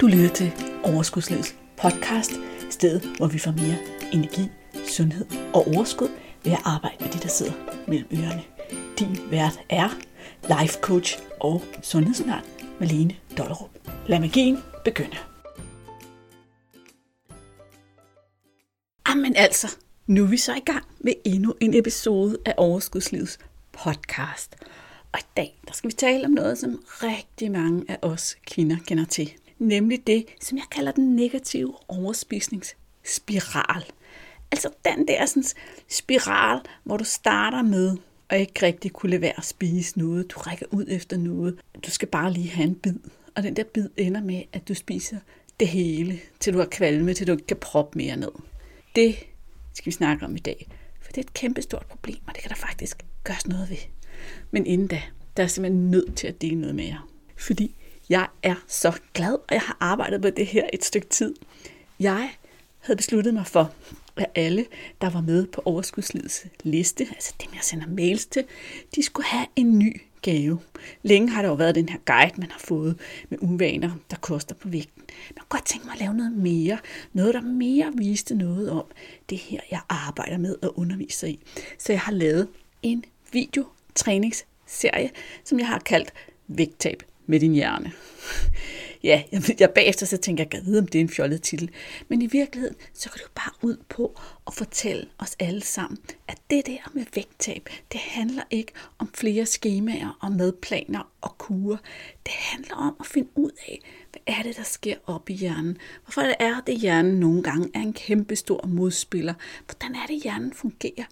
Du lytter til Overskudslivets podcast, stedet hvor vi får mere energi, sundhed og overskud ved at arbejde med de, der sidder mellem ørerne. Din vært er life coach og sundhedsundern Malene Dollerup. Lad magien begynde. Jamen altså, nu er vi så i gang med endnu en episode af Overskudslivets podcast. Og i dag der skal vi tale om noget, som rigtig mange af os kvinder kender til – nemlig det, som jeg kalder den negative overspisningsspiral. Altså den der sådan, spiral, hvor du starter med at ikke rigtig kunne lade være at spise noget. Du rækker ud efter noget. Du skal bare lige have en bid. Og den der bid ender med, at du spiser det hele, til du har kvalme, til du ikke kan proppe mere ned. Det skal vi snakke om i dag. For det er et kæmpe stort problem, og det kan der faktisk gøres noget ved. Men inden da, der er simpelthen nødt til at dele noget med jer. Fordi jeg er så glad, og jeg har arbejdet med det her et stykke tid. Jeg havde besluttet mig for, at alle, der var med på overskudslivets liste, altså dem, jeg sender mails til, de skulle have en ny gave. Længe har der jo været den her guide, man har fået med uvaner, der koster på vægten. Men jeg kunne godt tænke mig at lave noget mere. Noget, der mere viste noget om det her, jeg arbejder med at undervise i. Så jeg har lavet en videotræningsserie, som jeg har kaldt Vægttab med din hjerne. ja, jeg, jeg bagefter så tænker jeg, jeg vide, om det er en fjollet titel. Men i virkeligheden, så går det jo bare ud på at fortælle os alle sammen, at det der med vægttab, det handler ikke om flere skemaer og madplaner og kurer. Det handler om at finde ud af, hvad er det, der sker op i hjernen? Hvorfor det er det, hjernen nogle gange er en kæmpe stor modspiller? Hvordan er det, hjernen fungerer?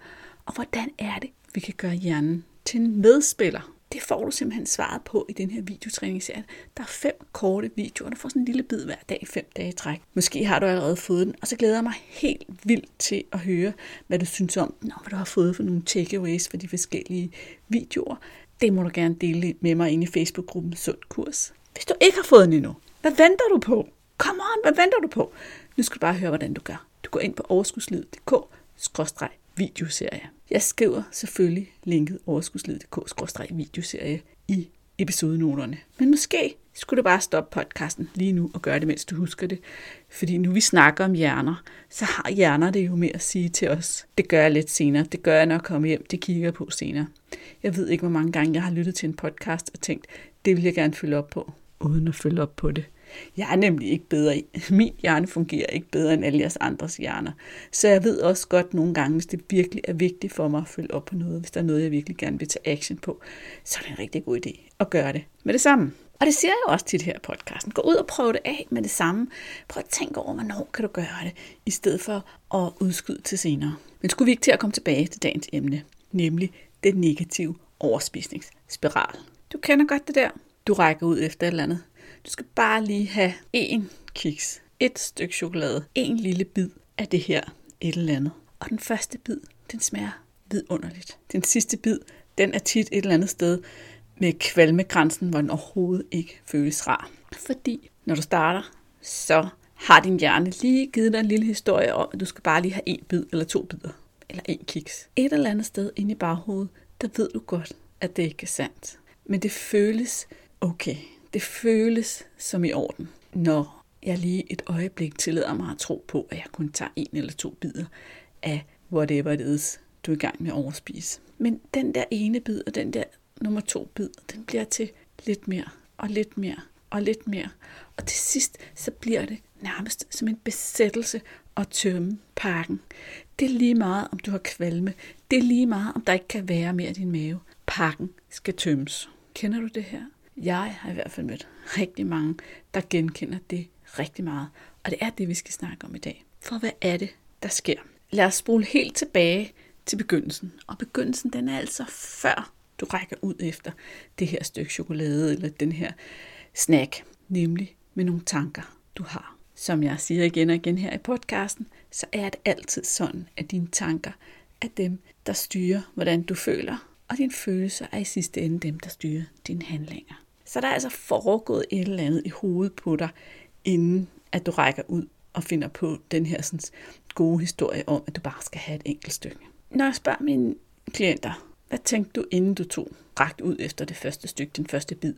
Og hvordan er det, vi kan gøre hjernen til en medspiller? Det får du simpelthen svaret på i den her videotræningsserie. Der er fem korte videoer, du får sådan en lille bid hver dag, i fem dage i træk. Måske har du allerede fået den, og så glæder jeg mig helt vildt til at høre, hvad du synes om den, og hvad du har fået for nogle takeaways for de forskellige videoer. Det må du gerne dele med mig inde i Facebook-gruppen Sund Kurs. Hvis du ikke har fået den endnu, hvad venter du på? Kom on, hvad venter du på? Nu skal du bare høre, hvordan du gør. Du går ind på overskudslivet.dk-videoserie. Jeg skriver selvfølgelig linket overskudslivet.dk-videoserie i episodenoterne. Men måske skulle du bare stoppe podcasten lige nu og gøre det, mens du husker det. Fordi nu vi snakker om hjerner, så har hjerner det jo med at sige til os, det gør jeg lidt senere, det gør jeg når jeg kommer hjem, det kigger jeg på senere. Jeg ved ikke, hvor mange gange jeg har lyttet til en podcast og tænkt, det vil jeg gerne følge op på, uden at følge op på det. Jeg er nemlig ikke bedre. Min hjerne fungerer ikke bedre end alle jeres andres hjerner. Så jeg ved også godt nogle gange, hvis det virkelig er vigtigt for mig at følge op på noget, hvis der er noget, jeg virkelig gerne vil tage action på, så er det en rigtig god idé at gøre det med det samme. Og det siger jeg også til det her podcasten. Gå ud og prøv det af med det samme. Prøv at tænke over, hvornår kan du gøre det, i stedet for at udskyde til senere. Men skulle vi ikke til at komme tilbage til dagens emne, nemlig den negative overspisningsspiral. Du kender godt det der. Du rækker ud efter et eller andet. Du skal bare lige have en kiks, et stykke chokolade, en lille bid af det her et eller andet. Og den første bid, den smager vidunderligt. Den sidste bid, den er tit et eller andet sted med kvalmegrænsen, hvor den overhovedet ikke føles rar. Fordi når du starter, så har din hjerne lige givet dig en lille historie om, at du skal bare lige have en bid eller to bidder, eller en kiks. Et eller andet sted inde i baghovedet, der ved du godt, at det ikke er sandt. Men det føles okay. Det føles som i orden, når jeg lige et øjeblik tillader mig at tro på, at jeg kun tager en eller to bidder af whatever it is, du er i gang med at overspise. Men den der ene bid og den der nummer to bid, den bliver til lidt mere og lidt mere og lidt mere. Og til sidst, så bliver det nærmest som en besættelse at tømme pakken. Det er lige meget, om du har kvalme. Det er lige meget, om der ikke kan være mere i din mave. Pakken skal tømmes. Kender du det her? Jeg har i hvert fald mødt rigtig mange, der genkender det rigtig meget. Og det er det, vi skal snakke om i dag. For hvad er det, der sker? Lad os spole helt tilbage til begyndelsen. Og begyndelsen, den er altså før du rækker ud efter det her stykke chokolade eller den her snack. Nemlig med nogle tanker, du har. Som jeg siger igen og igen her i podcasten, så er det altid sådan, at dine tanker er dem, der styrer, hvordan du føler, og dine følelser er i sidste ende dem, der styrer dine handlinger. Så der er altså foregået et eller andet i hovedet på dig, inden at du rækker ud og finder på den her sådan, gode historie om, at du bare skal have et enkelt stykke. Når jeg spørger mine klienter, hvad tænkte du, inden du tog rakt ud efter det første stykke, den første bid,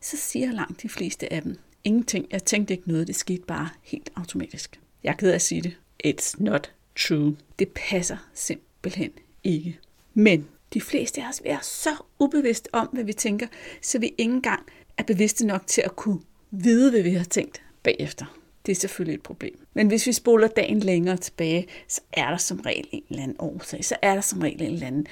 så siger langt de fleste af dem, ingenting. Jeg tænkte ikke noget. Det skete bare helt automatisk. Jeg er ked af at sige det. It's not true. Det passer simpelthen ikke. Men de fleste af os er så ubevidst om, hvad vi tænker, så vi ikke engang er bevidste nok til at kunne vide, hvad vi har tænkt bagefter. Det er selvfølgelig et problem. Men hvis vi spoler dagen længere tilbage, så er der som regel en eller anden årsag. Så er der som regel en eller anden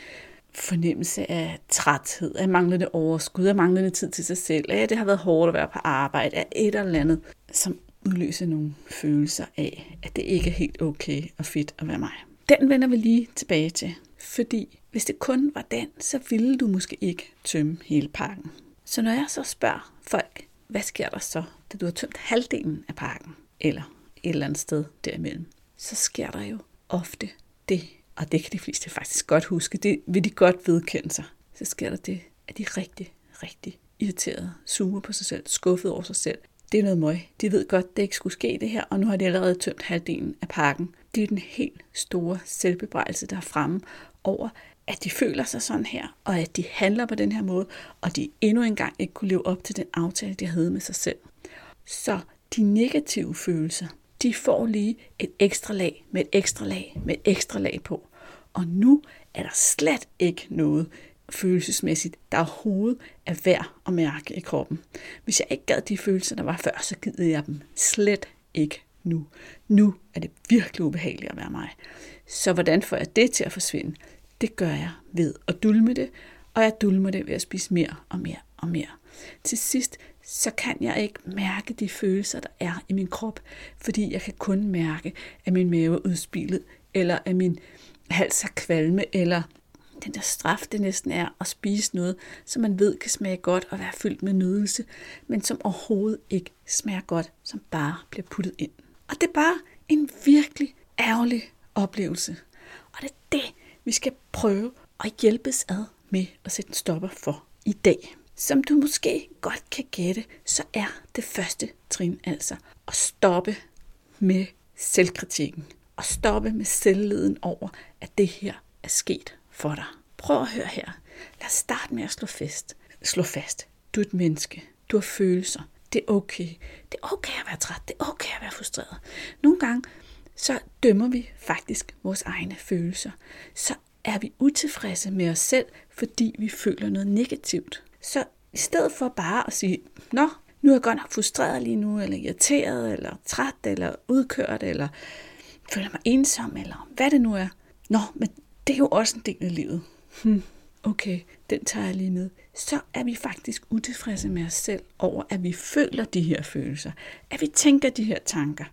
fornemmelse af træthed, af manglende overskud, af manglende tid til sig selv, af det har været hårdt at være på arbejde, af et eller andet, som udløser nogle følelser af, at det ikke er helt okay og fedt at være mig. Den vender vi lige tilbage til, fordi hvis det kun var den, så ville du måske ikke tømme hele pakken. Så når jeg så spørger folk, hvad sker der så, da du har tømt halvdelen af pakken, eller et eller andet sted derimellem, så sker der jo ofte det, og det kan de fleste faktisk godt huske, det vil de godt vedkende sig, så sker der det, at de er rigtig, rigtig irriteret, suger på sig selv, skuffet over sig selv. Det er noget møg. De ved godt, det ikke skulle ske det her, og nu har de allerede tømt halvdelen af pakken. Det er den helt store selvbebrejdelse, der er fremme over, at de føler sig sådan her, og at de handler på den her måde, og de endnu engang ikke kunne leve op til den aftale, de havde med sig selv. Så de negative følelser, de får lige et ekstra lag med et ekstra lag med et ekstra lag på. Og nu er der slet ikke noget følelsesmæssigt, der overhovedet er værd at mærke i kroppen. Hvis jeg ikke gad de følelser, der var før, så gider jeg dem slet ikke nu. Nu er det virkelig ubehageligt at være mig. Så hvordan får jeg det til at forsvinde? Det gør jeg ved at dulme det, og jeg dulmer det ved at spise mere og mere og mere. Til sidst, så kan jeg ikke mærke de følelser, der er i min krop, fordi jeg kan kun mærke, at min mave er udspilet, eller at min hals har kvalme, eller den der straf, det næsten er at spise noget, som man ved kan smage godt og være fyldt med nydelse, men som overhovedet ikke smager godt, som bare bliver puttet ind. Og det er bare en virkelig ærgerlig oplevelse. Og det er det, vi skal prøve at hjælpes ad med at sætte en stopper for i dag. Som du måske godt kan gætte, så er det første trin altså at stoppe med selvkritikken. Og stoppe med selvleden over, at det her er sket for dig. Prøv at høre her. Lad os starte med at slå fast. Slå fast. Du er et menneske. Du har følelser. Det er okay. Det er okay at være træt. Det er okay at være frustreret. Nogle gange så dømmer vi faktisk vores egne følelser. Så er vi utilfredse med os selv, fordi vi føler noget negativt. Så i stedet for bare at sige, nå, nu er jeg godt nok frustreret lige nu, eller irriteret, eller træt, eller udkørt, eller føler mig ensom, eller hvad det nu er. Nå, men det er jo også en del af livet. Hm, okay, den tager jeg lige med. Så er vi faktisk utilfredse med os selv over, at vi føler de her følelser. At vi tænker de her tanker.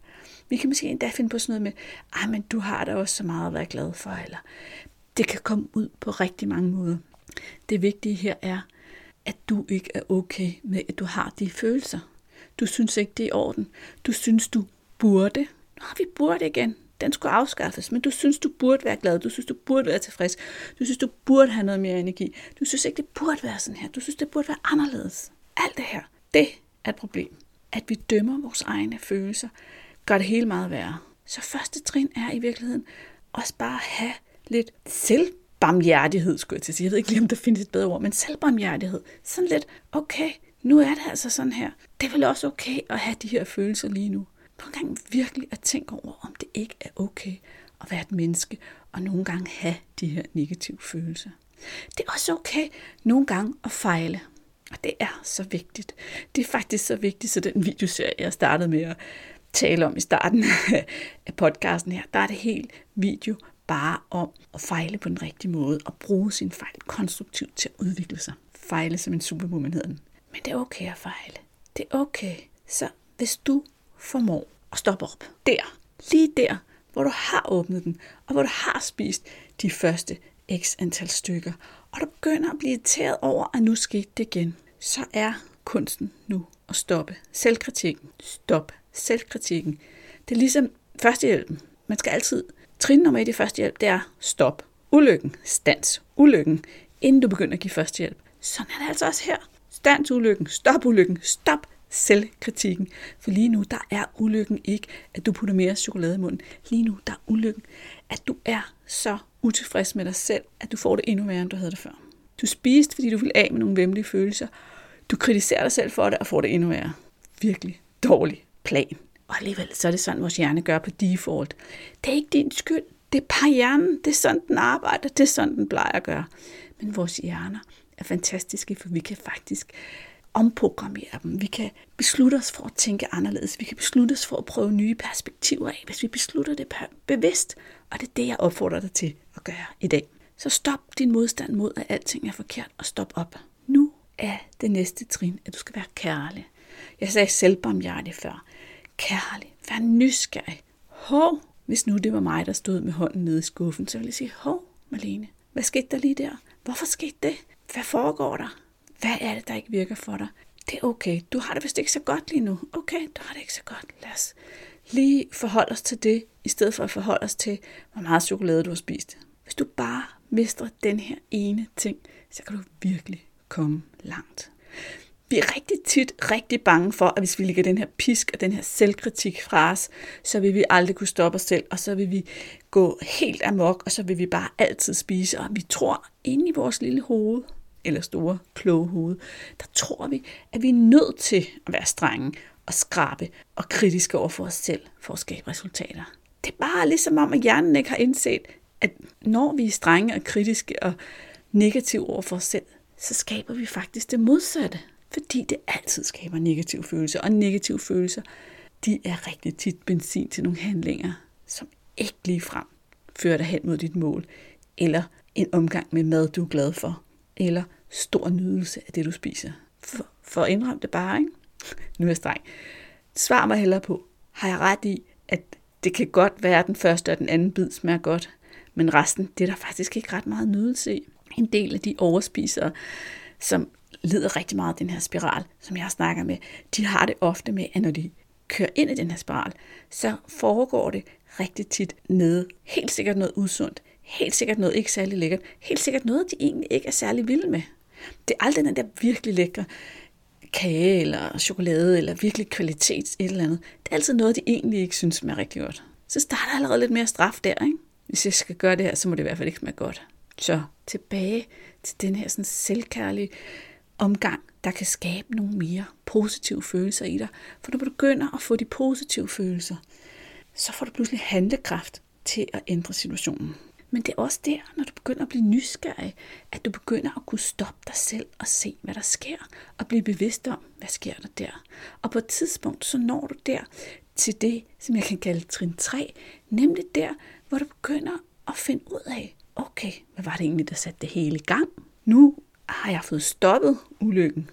Vi kan måske endda finde på sådan noget med, ej, men du har da også så meget at være glad for, eller det kan komme ud på rigtig mange måder. Det vigtige her er, at du ikke er okay med, at du har de følelser. Du synes ikke, det er i orden. Du synes, du burde. Nu har vi burde igen. Den skulle afskaffes, men du synes, du burde være glad. Du synes, du burde være tilfreds. Du synes, du burde have noget mere energi. Du synes ikke, det burde være sådan her. Du synes, det burde være anderledes. Alt det her, det er et problem. At vi dømmer vores egne følelser, gør det hele meget værre. Så første trin er i virkeligheden også bare at have lidt selvbarmhjertighed, skulle jeg til at sige. Jeg ved ikke lige, om der findes et bedre ord, men selvbarmhjertighed. Sådan lidt, okay, nu er det altså sådan her. Det er vel også okay at have de her følelser lige nu. Nogle gange virkelig at tænke over, om det ikke er okay at være et menneske, og nogle gange have de her negative følelser. Det er også okay nogle gange at fejle. Og det er så vigtigt. Det er faktisk så vigtigt, så den videoserie, jeg startede med at tale om i starten af podcasten her, der er det helt video bare om at fejle på den rigtige måde og bruge sin fejl konstruktivt til at udvikle sig. Fejle som en superwoman hedder den. Men det er okay at fejle. Det er okay. Så hvis du formår at stoppe op der, lige der, hvor du har åbnet den, og hvor du har spist de første x antal stykker, og du begynder at blive irriteret over, at nu skete det igen, så er kunsten nu at stoppe selvkritikken. Stop selvkritikken. Det er ligesom førstehjælpen. Man skal altid, trin nummer et i førstehjælp, det er stop ulykken, stans ulykken, inden du begynder at give førstehjælp. Sådan er det altså også her. Stans ulykken, stop ulykken, stop selvkritikken. For lige nu, der er ulykken ikke, at du putter mere chokolade i munden. Lige nu, der er ulykken, at du er så utilfreds med dig selv, at du får det endnu værre, end du havde det før. Du spiste, fordi du vil af med nogle vemmelige følelser. Du kritiserer dig selv for det og får det endnu værre. Virkelig, dårlig plan. Og alligevel, så er det sådan, vores hjerne gør på default. Det er ikke din skyld. Det er bare hjernen. Det er sådan, den arbejder. Det er sådan, den plejer at gøre. Men vores hjerner er fantastiske, for vi kan faktisk omprogrammere dem. Vi kan beslutte os for at tænke anderledes. Vi kan beslutte os for at prøve nye perspektiver af, hvis vi beslutter det bevidst. Og det er det, jeg opfordrer dig til at gøre i dag. Så stop din modstand mod, at alting er forkert, og stop op. Nu er det næste trin, at du skal være kærlig. Jeg sagde selvbarmhjertig før. Kærlig. Vær nysgerrig. Hov, hvis nu det var mig, der stod med hånden nede i skuffen, så ville jeg sige, hov, Marlene, hvad skete der lige der? Hvorfor skete det? Hvad foregår der? Hvad er det, der ikke virker for dig? Det er okay. Du har det vist ikke så godt lige nu. Okay, du har det ikke så godt. Lad os lige forholde os til det, i stedet for at forholde os til, hvor meget chokolade du har spist. Hvis du bare mestrer den her ene ting, så kan du virkelig komme langt. Vi er rigtig tit rigtig bange for, at hvis vi lægger den her pisk og den her selvkritik fra os, så vil vi aldrig kunne stoppe os selv, og så vil vi gå helt amok, og så vil vi bare altid spise, og vi tror inde i vores lille hoved, eller store, kloge hoved, der tror vi, at vi er nødt til at være strenge og skrabe og kritiske over for os selv for at skabe resultater. Det er bare ligesom om, at hjernen ikke har indset, at når vi er strenge og kritiske og negative over for os selv, så skaber vi faktisk det modsatte. Fordi det altid skaber negative følelser, og negative følelser, de er rigtig tit benzin til nogle handlinger, som ikke lige frem fører dig hen mod dit mål, eller en omgang med mad, du er glad for, eller stor nydelse af det, du spiser. For, for at indrømme det bare, ikke? Nu er jeg streng. Svar mig hellere på, har jeg ret i, at det kan godt være, at den første og den anden bid smager godt, men resten, det er der faktisk ikke ret meget nydelse i. En del af de overspisere, som lider rigtig meget af den her spiral, som jeg snakker med, de har det ofte med, at når de kører ind i den her spiral, så foregår det rigtig tit nede. Helt sikkert noget usundt, helt sikkert noget ikke særlig lækkert, helt sikkert noget, de egentlig ikke er særlig vilde med. Det er aldrig den der virkelig lækre kage eller chokolade eller virkelig kvalitet et eller andet. Det er altid noget, de egentlig ikke synes smager rigtig godt. Så starter allerede lidt mere straf der, ikke? Hvis jeg skal gøre det her, så må det i hvert fald ikke smage godt. Så tilbage til den her sådan selvkærlige omgang, der kan skabe nogle mere positive følelser i dig. For når du begynder at få de positive følelser, så får du pludselig handlekraft til at ændre situationen. Men det er også der, når du begynder at blive nysgerrig, at du begynder at kunne stoppe dig selv og se, hvad der sker, og blive bevidst om, hvad sker der der. Og på et tidspunkt, så når du der til det, som jeg kan kalde trin 3, nemlig der, hvor du begynder at finde ud af, okay, hvad var det egentlig, der satte det hele i gang? Nu har jeg fået stoppet ulykken.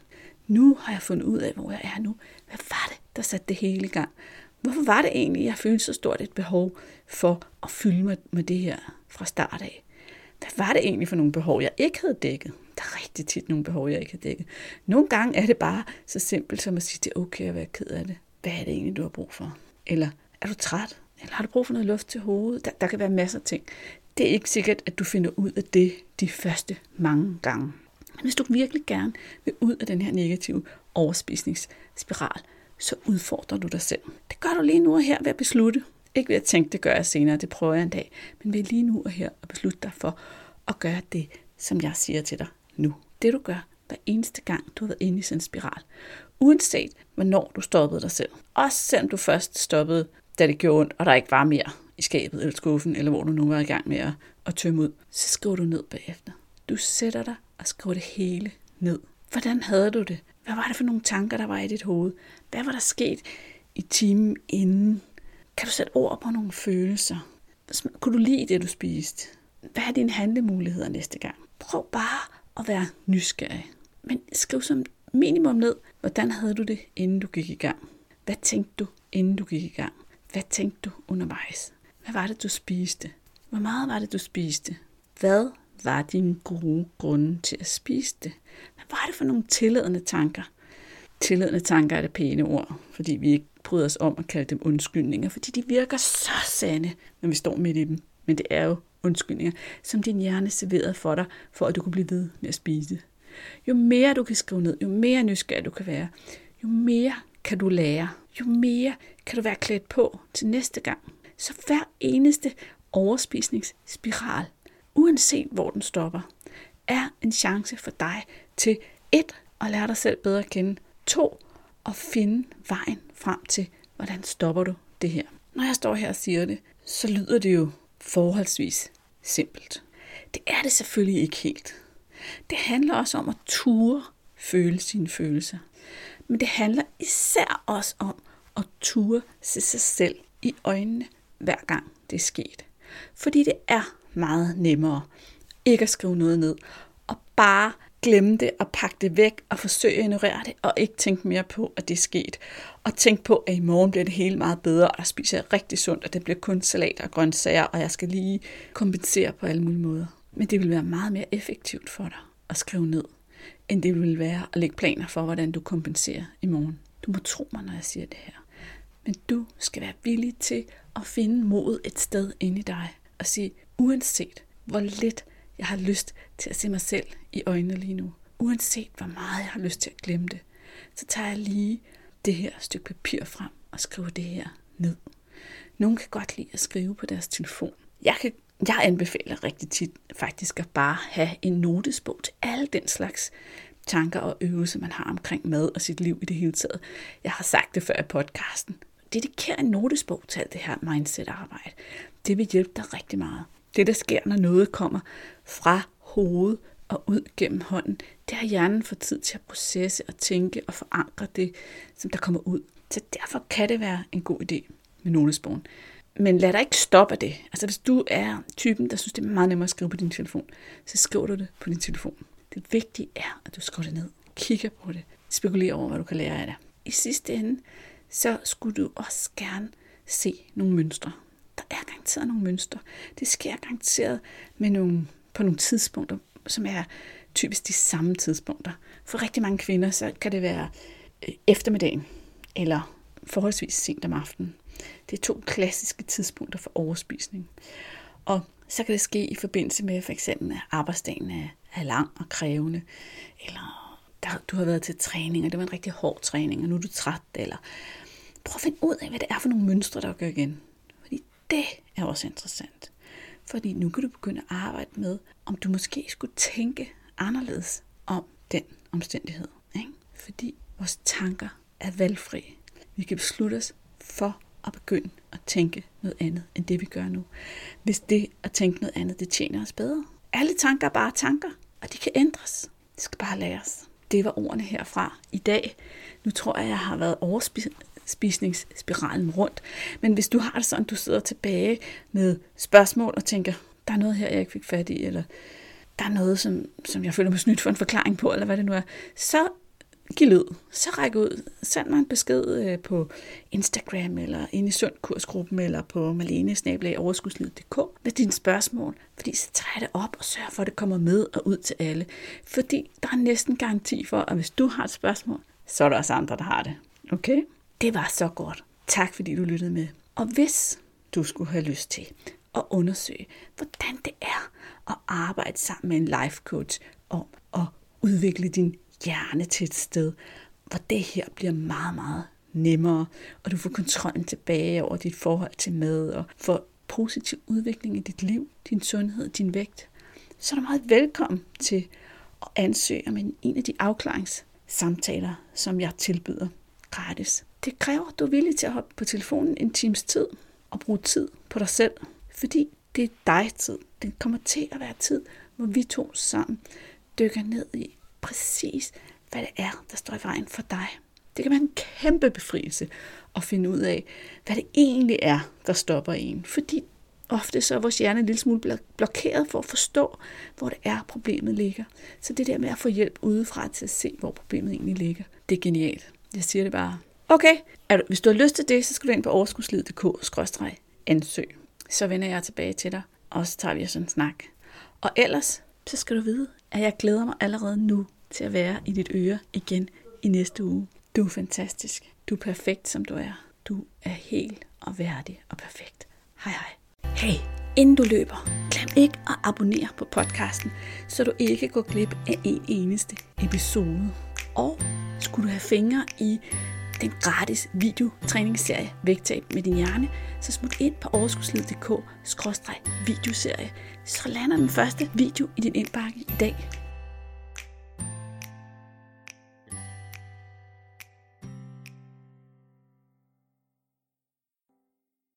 Nu har jeg fundet ud af, hvor jeg er nu. Hvad var det, der satte det hele i gang? Hvorfor var det egentlig, jeg følte så stort et behov for at fylde mig med det her fra start af? Hvad var det egentlig for nogle behov, jeg ikke havde dækket? Der er rigtig tit nogle behov, jeg ikke har dækket. Nogle gange er det bare så simpelt som at sige, det er okay at være ked af det. Hvad er det egentlig, du har brug for? Eller er du træt? Eller har du brug for noget luft til hovedet? Der, der kan være masser af ting. Det er ikke sikkert, at du finder ud af det de første mange gange. Men hvis du virkelig gerne vil ud af den her negative overspisningsspiral, så udfordrer du dig selv. Det gør du lige nu og her ved at beslutte. Ikke ved at tænke, det gør jeg senere, det prøver jeg en dag, men ved lige nu og her at beslutte dig for at gøre det, som jeg siger til dig nu. Det du gør hver eneste gang, du har været inde i sådan en spiral. Uanset hvornår du stoppede dig selv. Også selvom du først stoppede, da det gjorde ondt, og der ikke var mere i skabet eller skuffen, eller hvor du nu var i gang med at, at tømme ud, så skriver du ned bagefter. Du sætter dig og skriver det hele ned. Hvordan havde du det? Hvad var det for nogle tanker, der var i dit hoved? Hvad var der sket i timen inden? Kan du sætte ord på nogle følelser? Kunne du lide det, du spiste? Hvad er dine handlemuligheder næste gang? Prøv bare at være nysgerrig. Men skriv som minimum ned, hvordan havde du det, inden du gik i gang? Hvad tænkte du, inden du gik i gang? Hvad tænkte du undervejs? Hvad var det, du spiste? Hvor meget var det, du spiste? Hvad var dine gode grunde til at spise det? Hvad var det for nogle tilladende tanker? Tilladende tanker er det pæne ord, fordi vi ikke bryder os om at kalde dem undskyldninger, fordi de virker så sande, når vi står midt i dem. Men det er jo undskyldninger, som din hjerne serverede for dig, for at du kunne blive ved med at spise. Jo mere du kan skrive ned, jo mere nysgerrig du kan være, jo mere kan du lære, jo mere kan du være klædt på til næste gang. Så hver eneste overspisningsspiral, uanset hvor den stopper, er en chance for dig til et, at lære dig selv bedre at kende, to, at finde vejen frem til, hvordan stopper du det her. Når jeg står her og siger det, så lyder det jo forholdsvis simpelt. Det er det selvfølgelig ikke helt. Det handler også om at ture føle sine følelser. Men det handler især også om at ture se sig selv i øjnene, hver gang det er sket. Fordi det er meget nemmere ikke at skrive noget ned, og bare glemme det og pakke det væk og forsøge at ignorere det, og ikke tænke mere på, at det er sket. Og tænke på, at i morgen bliver det hele meget bedre, og der spiser jeg rigtig sundt, og det bliver kun salat og grøntsager, og jeg skal lige kompensere på alle mulige måder. Men det vil være meget mere effektivt for dig at skrive ned, end det vil være at lægge planer for, hvordan du kompenserer i morgen. Du må tro mig, når jeg siger det her. Men du skal være villig til at finde mod et sted inde i dig og sige, uanset hvor lidt jeg har lyst til at se mig selv i øjnene lige nu, uanset hvor meget jeg har lyst til at glemme det, så tager jeg lige det her stykke papir frem og skriver det her ned. Nogle kan godt lide at skrive på deres telefon. Jeg, kan, jeg anbefaler rigtig tit faktisk at bare have en notesbog til alle den slags tanker og øvelser, man har omkring mad og sit liv i det hele taget. Jeg har sagt det før i podcasten. Dediker en notesbog til alt det her mindset-arbejde. Det vil hjælpe dig rigtig meget. Det, der sker, når noget kommer fra hovedet og ud gennem hånden, det har hjernen for tid til at processe og tænke og forankre det, som der kommer ud. Så derfor kan det være en god idé med notesbogen. Men lad dig ikke stoppe af det. Altså hvis du er typen, der synes, det er meget nemmere at skrive på din telefon, så skriver du det på din telefon. Det vigtige er, at du skriver det ned, kigger på det, spekulerer over, hvad du kan lære af det. I sidste ende, så skulle du også gerne se nogle mønstre. Er garanteret nogle mønstre. Det sker garanteret med nogle, på nogle tidspunkter, som er typisk de samme tidspunkter. For rigtig mange kvinder, så kan det være øh, eftermiddagen, eller forholdsvis sent om aftenen. Det er to klassiske tidspunkter for overspisning. Og så kan det ske i forbindelse med for eksempel, at arbejdsdagen er, er lang og krævende, eller der, du har været til træning, og det var en rigtig hård træning, og nu er du træt, eller prøv at finde ud af, hvad det er for nogle mønstre, der gør igen. Det er også interessant. Fordi nu kan du begynde at arbejde med, om du måske skulle tænke anderledes om den omstændighed. Ikke? Fordi vores tanker er valgfri. Vi kan beslutte os for at begynde at tænke noget andet, end det vi gør nu. Hvis det at tænke noget andet, det tjener os bedre. Alle tanker er bare tanker, og de kan ændres. Det skal bare læres. Det var ordene herfra i dag. Nu tror jeg, jeg har været spisningsspiralen rundt. Men hvis du har det sådan, du sidder tilbage med spørgsmål og tænker, der er noget her, jeg ikke fik fat i, eller der er noget, som, som jeg føler mig snydt for en forklaring på, eller hvad det nu er, så giv lyd. Så ræk ud. Send mig en besked øh, på Instagram, eller ind i Sundkursgruppen, eller på malenesnabelag.overskudslivet.dk med dine spørgsmål. Fordi så tager jeg det op og sørger for, at det kommer med og ud til alle. Fordi der er næsten garanti for, at hvis du har et spørgsmål, så er der også andre, der har det. Okay? Det var så godt. Tak fordi du lyttede med. Og hvis du skulle have lyst til at undersøge, hvordan det er at arbejde sammen med en life coach om at udvikle din hjerne til et sted, hvor det her bliver meget, meget nemmere, og du får kontrollen tilbage over dit forhold til mad, og får positiv udvikling i dit liv, din sundhed, din vægt, så er du meget velkommen til at ansøge om en, en af de afklaringssamtaler, som jeg tilbyder gratis. Det kræver, at du er villig til at hoppe på telefonen en times tid og bruge tid på dig selv, fordi det er dig tid. Det kommer til at være tid, hvor vi to sammen dykker ned i, præcis, hvad det er, der står i vejen for dig. Det kan være en kæmpe befrielse at finde ud af, hvad det egentlig er, der stopper en. Fordi ofte så er vores hjerne en lille smule blokeret for at forstå, hvor det er, problemet ligger. Så det der med at få hjælp udefra til at se, hvor problemet egentlig ligger, det er genialt. Jeg siger det bare. Okay, er du, hvis du har lyst til det, så skal du ind på overskudslid.dk-ansøg. Så vender jeg tilbage til dig, og så tager vi sådan en snak. Og ellers, så skal du vide, at jeg glæder mig allerede nu til at være i dit øre igen i næste uge. Du er fantastisk. Du er perfekt, som du er. Du er helt og værdig og perfekt. Hej hej. Hey, inden du løber, glem ikke at abonnere på podcasten, så du ikke går glip af en eneste episode. Og skulle du have fingre i den gratis videotræningsserie Vægtab med din hjerne, så smut ind på overskudslid.dk-videoserie, så lander den første video i din indbakke i dag.